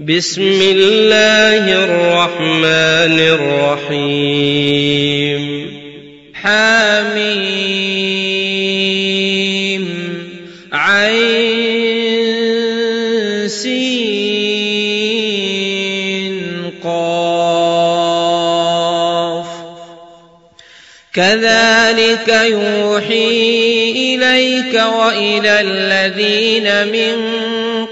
بسم الله الرحمن الرحيم حميم عين سين قاف كذلك يوحي إليك وإلى الذين من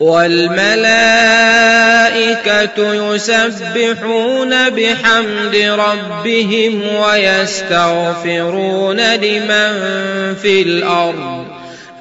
والملائكة يسبحون بحمد ربهم ويستغفرون لمن في الأرض.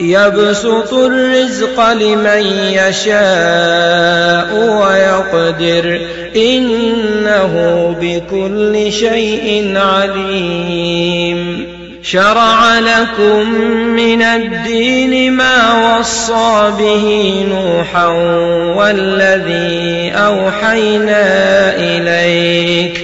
يبسط الرزق لمن يشاء ويقدر إنه بكل شيء عليم. شرع لكم من الدين ما وصى به نوحا والذي أوحينا إليك.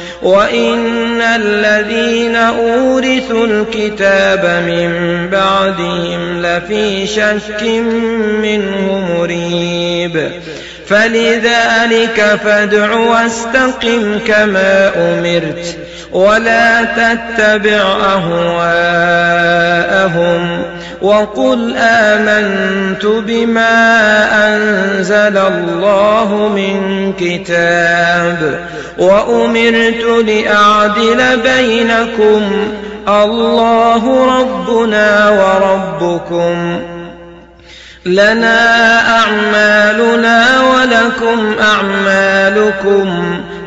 وإن الذين أورثوا الكتاب من بعدهم لفي شك منه مريب فلذلك فادع واستقم كما أمرت ولا تتبع أهواءهم وقل آمنت بما أنزل الله من كتاب وأمرت لأعدل بينكم الله ربنا وربكم لنا أعمالنا ولكم أعمالكم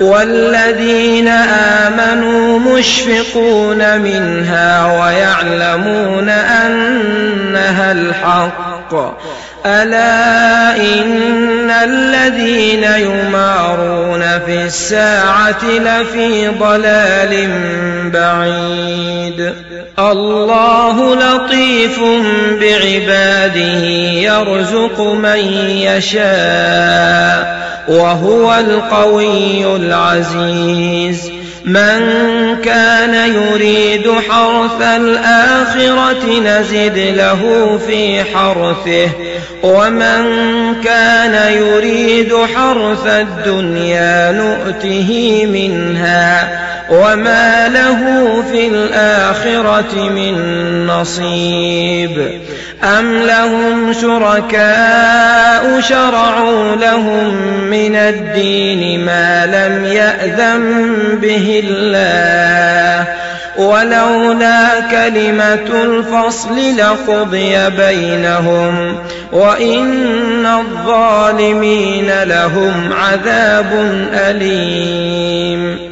والذين آمنوا مشفقون منها ويعلمون أنها الحق. ألا إن الذين يمارون في الساعة لفي ضلال بعيد. الله لطيف بعباده يرزق من يشاء وهو القوي العزيز. من كان يريد حرث الآخرة نزد له في حرثه ومن كان يريد حرث الدنيا نؤته منها وما له في الآخرة من نصيب. أم لهم شركاء شرعوا لهم من الدين ما لم يأذن به الله ولولا كلمة الفصل لقضي بينهم وإن الظالمين لهم عذاب أليم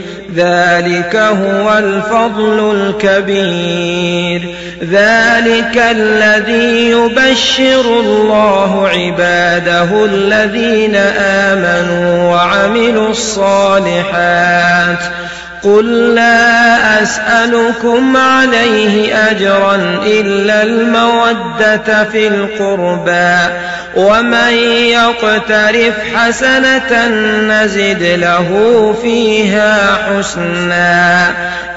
ذلك هو الفضل الكبير. ذلك الذي يبشر الله عباده الذين آمنوا وعملوا الصالحات. قل لا أسألكم عليه أجرا إلا المودة في القربى ومن يقترف حسنة نزد له فيها حسنا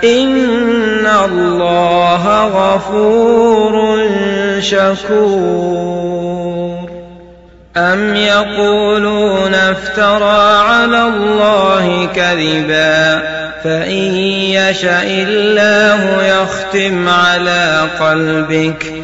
إن الله غفور شكور أم يقولون افترى على الله كذبا فإن يشأ الله يختم على قلبك.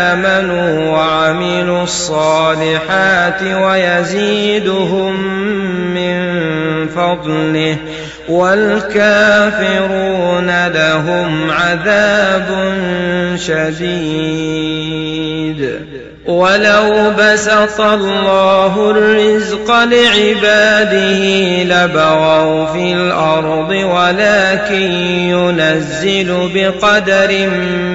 آمنوا وعملوا الصالحات ويزيدهم من فضله والكافرون لهم عذاب شديد. ولو بسط الله الرزق لعباده لبغوا في الأرض ولكن ينزل بقدر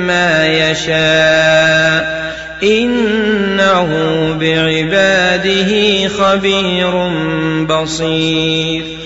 ما يشاء. إنه بعباده خبير بصير.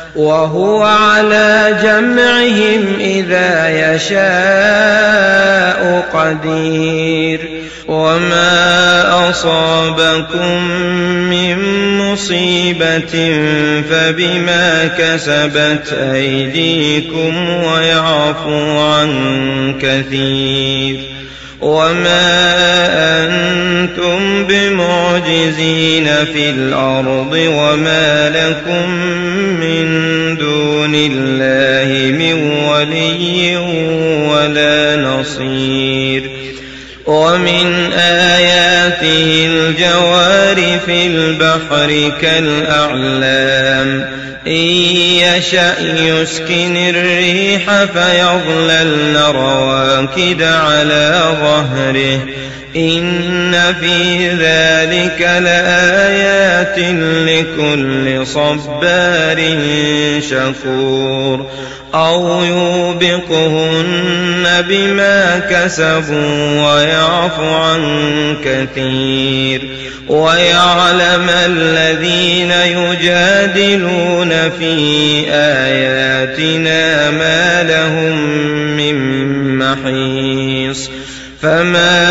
وهو على جمعهم إذا يشاء قدير. وما أصابكم من مصيبة فبما كسبت أيديكم ويعفو عن كثير. وما أنتم بمعجزين في الأرض وما لكم من الله من ولي ولا نصير. ومن آياته الجوار في البحر كالأعلام. إن يشأ يسكن الريح فيظللن رواكد على ظهره. إن في ذلك لآيات لكل صبار شكور أو يوبقهن بما كسبوا ويعفو عن كثير ويعلم الذين يجادلون في آياتنا ما لهم من محيص فما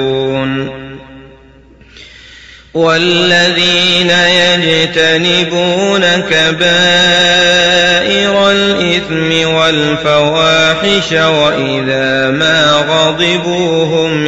والذين يجتنبون كبائر الإثم والفواحش وإذا ما غضبوا هم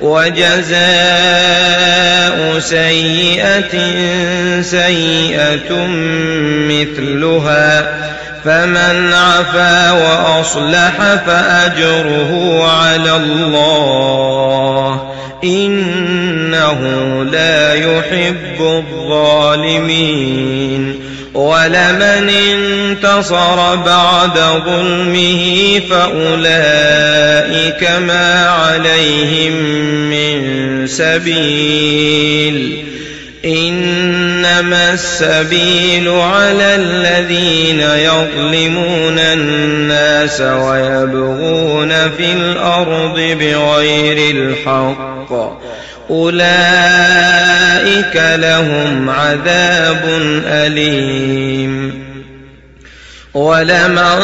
وجزاء سيئة سيئة مثلها فمن عفا وأصلح فأجره على الله إنه لا يحب الظالمين ولمن انتصر بعد ظلمه فأولئك ما عليهم سبيل. إنما السبيل على الذين يظلمون الناس ويبغون في الأرض بغير الحق. أولئك لهم عذاب أليم. ولمن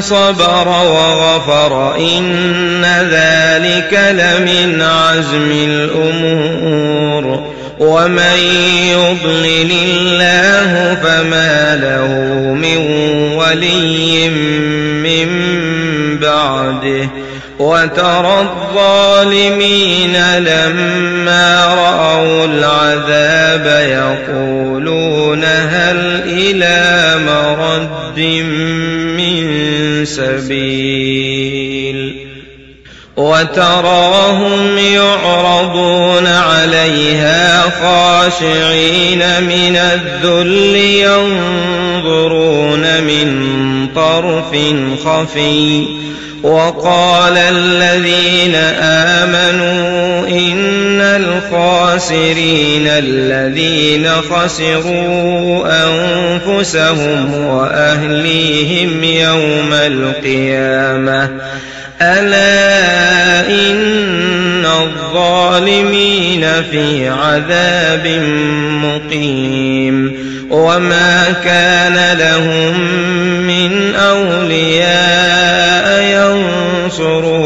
صبر وغفر إن ذلك لمن عزم الأمور ومن يضلل الله فما له من ولي من بعده وترى الظالمين لما رأوا العذاب يقولون مرد من سبيل وتراهم يعرضون عليها خاشعين من الذل ينظرون من طرف خفي وقال الذين آمنوا إن الخاسرين الذين خسروا أنفسهم وأهليهم يوم القيامة. ألا إن الظالمين في عذاب مقيم. وما كان لهم من أولياء ينصرونهم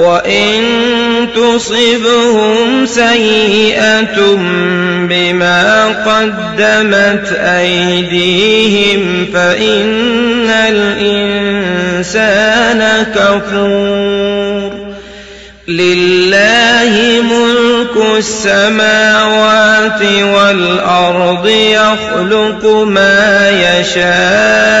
وإن تصبهم سيئة بما قدمت أيديهم فإن الإنسان كفور لله ملك السماوات والأرض يخلق ما يشاء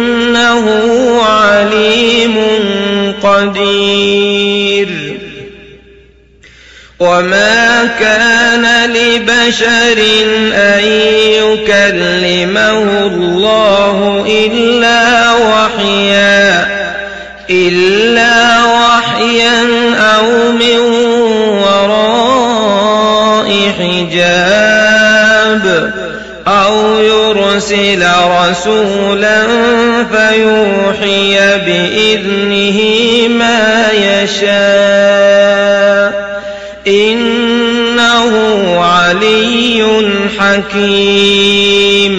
إنه عليم قدير. وما كان لبشر أن يكلمه الله إلا وحيا. رسولا فيوحي بإذنه ما يشاء. إنه علي حكيم.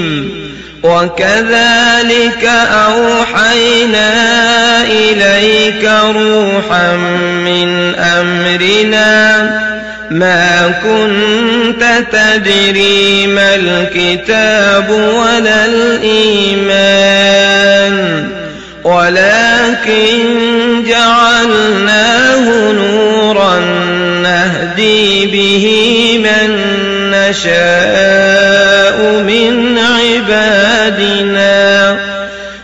وكذلك أوحينا إليك روحا من أمرنا ما كنت تدري ما الكتاب ولا الإيمان ولكن جعلناه نورا نهدي به من نشاء.